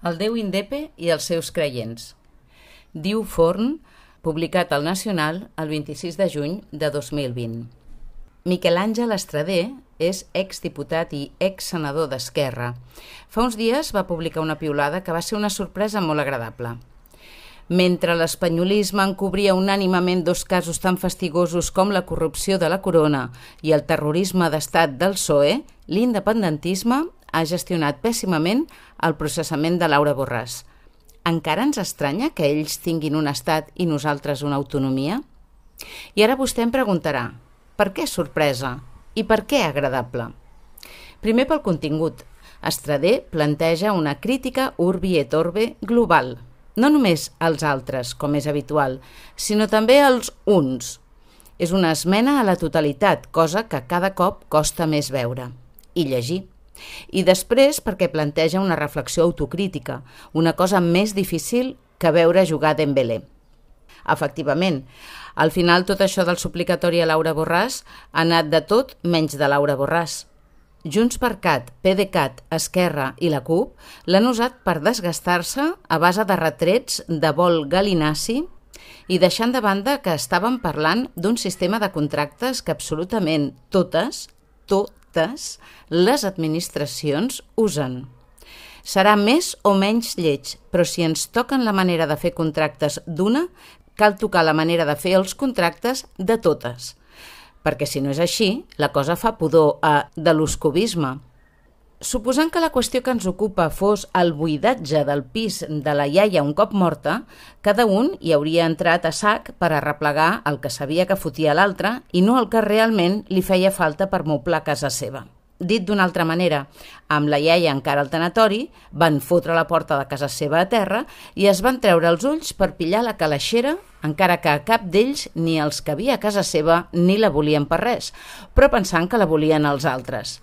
El Déu Indepe i els seus creients. Diu Forn, publicat al Nacional el 26 de juny de 2020. Miquel Àngel Estradé és exdiputat i exsenador d'Esquerra. Fa uns dies va publicar una piulada que va ser una sorpresa molt agradable. Mentre l'espanyolisme encobria unànimament dos casos tan fastigosos com la corrupció de la corona i el terrorisme d'estat del PSOE, l'independentisme ha gestionat pèssimament el processament de Laura Borràs. Encara ens estranya que ells tinguin un estat i nosaltres una autonomia? I ara vostè em preguntarà, per què sorpresa i per què agradable? Primer pel contingut. Estradé planteja una crítica urbi et orbe global, no només als altres, com és habitual, sinó també als uns. És una esmena a la totalitat, cosa que cada cop costa més veure i llegir. I després perquè planteja una reflexió autocrítica, una cosa més difícil que veure jugar Dembélé. Efectivament, al final tot això del suplicatori a Laura Borràs ha anat de tot menys de Laura Borràs. Junts per Cat, PDeCAT, Esquerra i la CUP l'han usat per desgastar-se a base de retrets de vol galinaci i deixant de banda que estàvem parlant d'un sistema de contractes que absolutament totes, tot totes les administracions usen. Serà més o menys lleig, però si ens toquen la manera de fer contractes d'una, cal tocar la manera de fer els contractes de totes. Perquè si no és així, la cosa fa pudor a de l'oscovisme. Suposant que la qüestió que ens ocupa fos el buidatge del pis de la iaia un cop morta, cada un hi hauria entrat a sac per arreplegar el que sabia que fotia l'altre i no el que realment li feia falta per moblar casa seva. Dit d'una altra manera, amb la iaia encara al tanatori, van fotre la porta de casa seva a terra i es van treure els ulls per pillar la calaixera, encara que a cap d'ells ni els que havia a casa seva ni la volien per res, però pensant que la volien els altres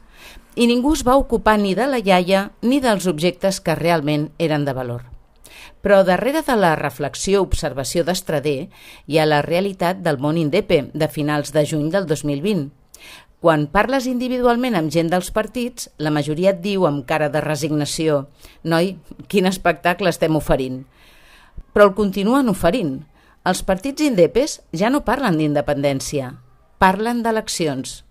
i ningú es va ocupar ni de la iaia ni dels objectes que realment eren de valor. Però darrere de la reflexió-observació d'Estradé hi ha la realitat del món indepe de finals de juny del 2020. Quan parles individualment amb gent dels partits, la majoria et diu amb cara de resignació «Noi, quin espectacle estem oferint!» Però el continuen oferint. Els partits indepes ja no parlen d'independència, parlen d'eleccions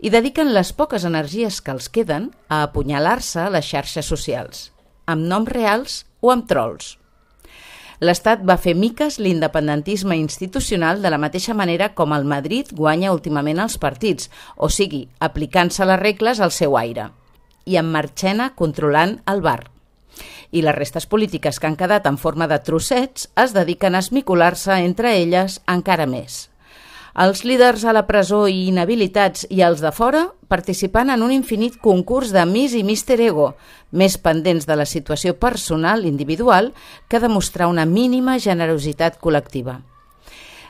i dediquen les poques energies que els queden a apunyalar-se a les xarxes socials, amb noms reals o amb trolls. L'Estat va fer miques l'independentisme institucional de la mateixa manera com el Madrid guanya últimament els partits, o sigui, aplicant-se les regles al seu aire, i amb Marchena controlant el bar. I les restes polítiques que han quedat en forma de trossets es dediquen a esmicular-se entre elles encara més els líders a la presó i inhabilitats i els de fora participant en un infinit concurs de Miss i Mister Ego, més pendents de la situació personal individual que demostrar una mínima generositat col·lectiva.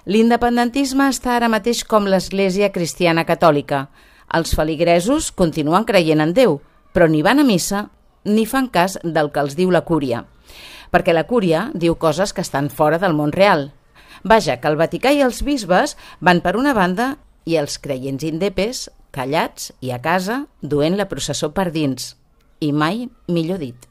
L'independentisme està ara mateix com l'Església Cristiana Catòlica. Els feligresos continuen creient en Déu, però ni van a missa ni fan cas del que els diu la cúria, perquè la cúria diu coses que estan fora del món real, Vaja, que el Vaticà i els bisbes van per una banda i els creients indepes callats i a casa duent la processó per dins. I mai millor dit.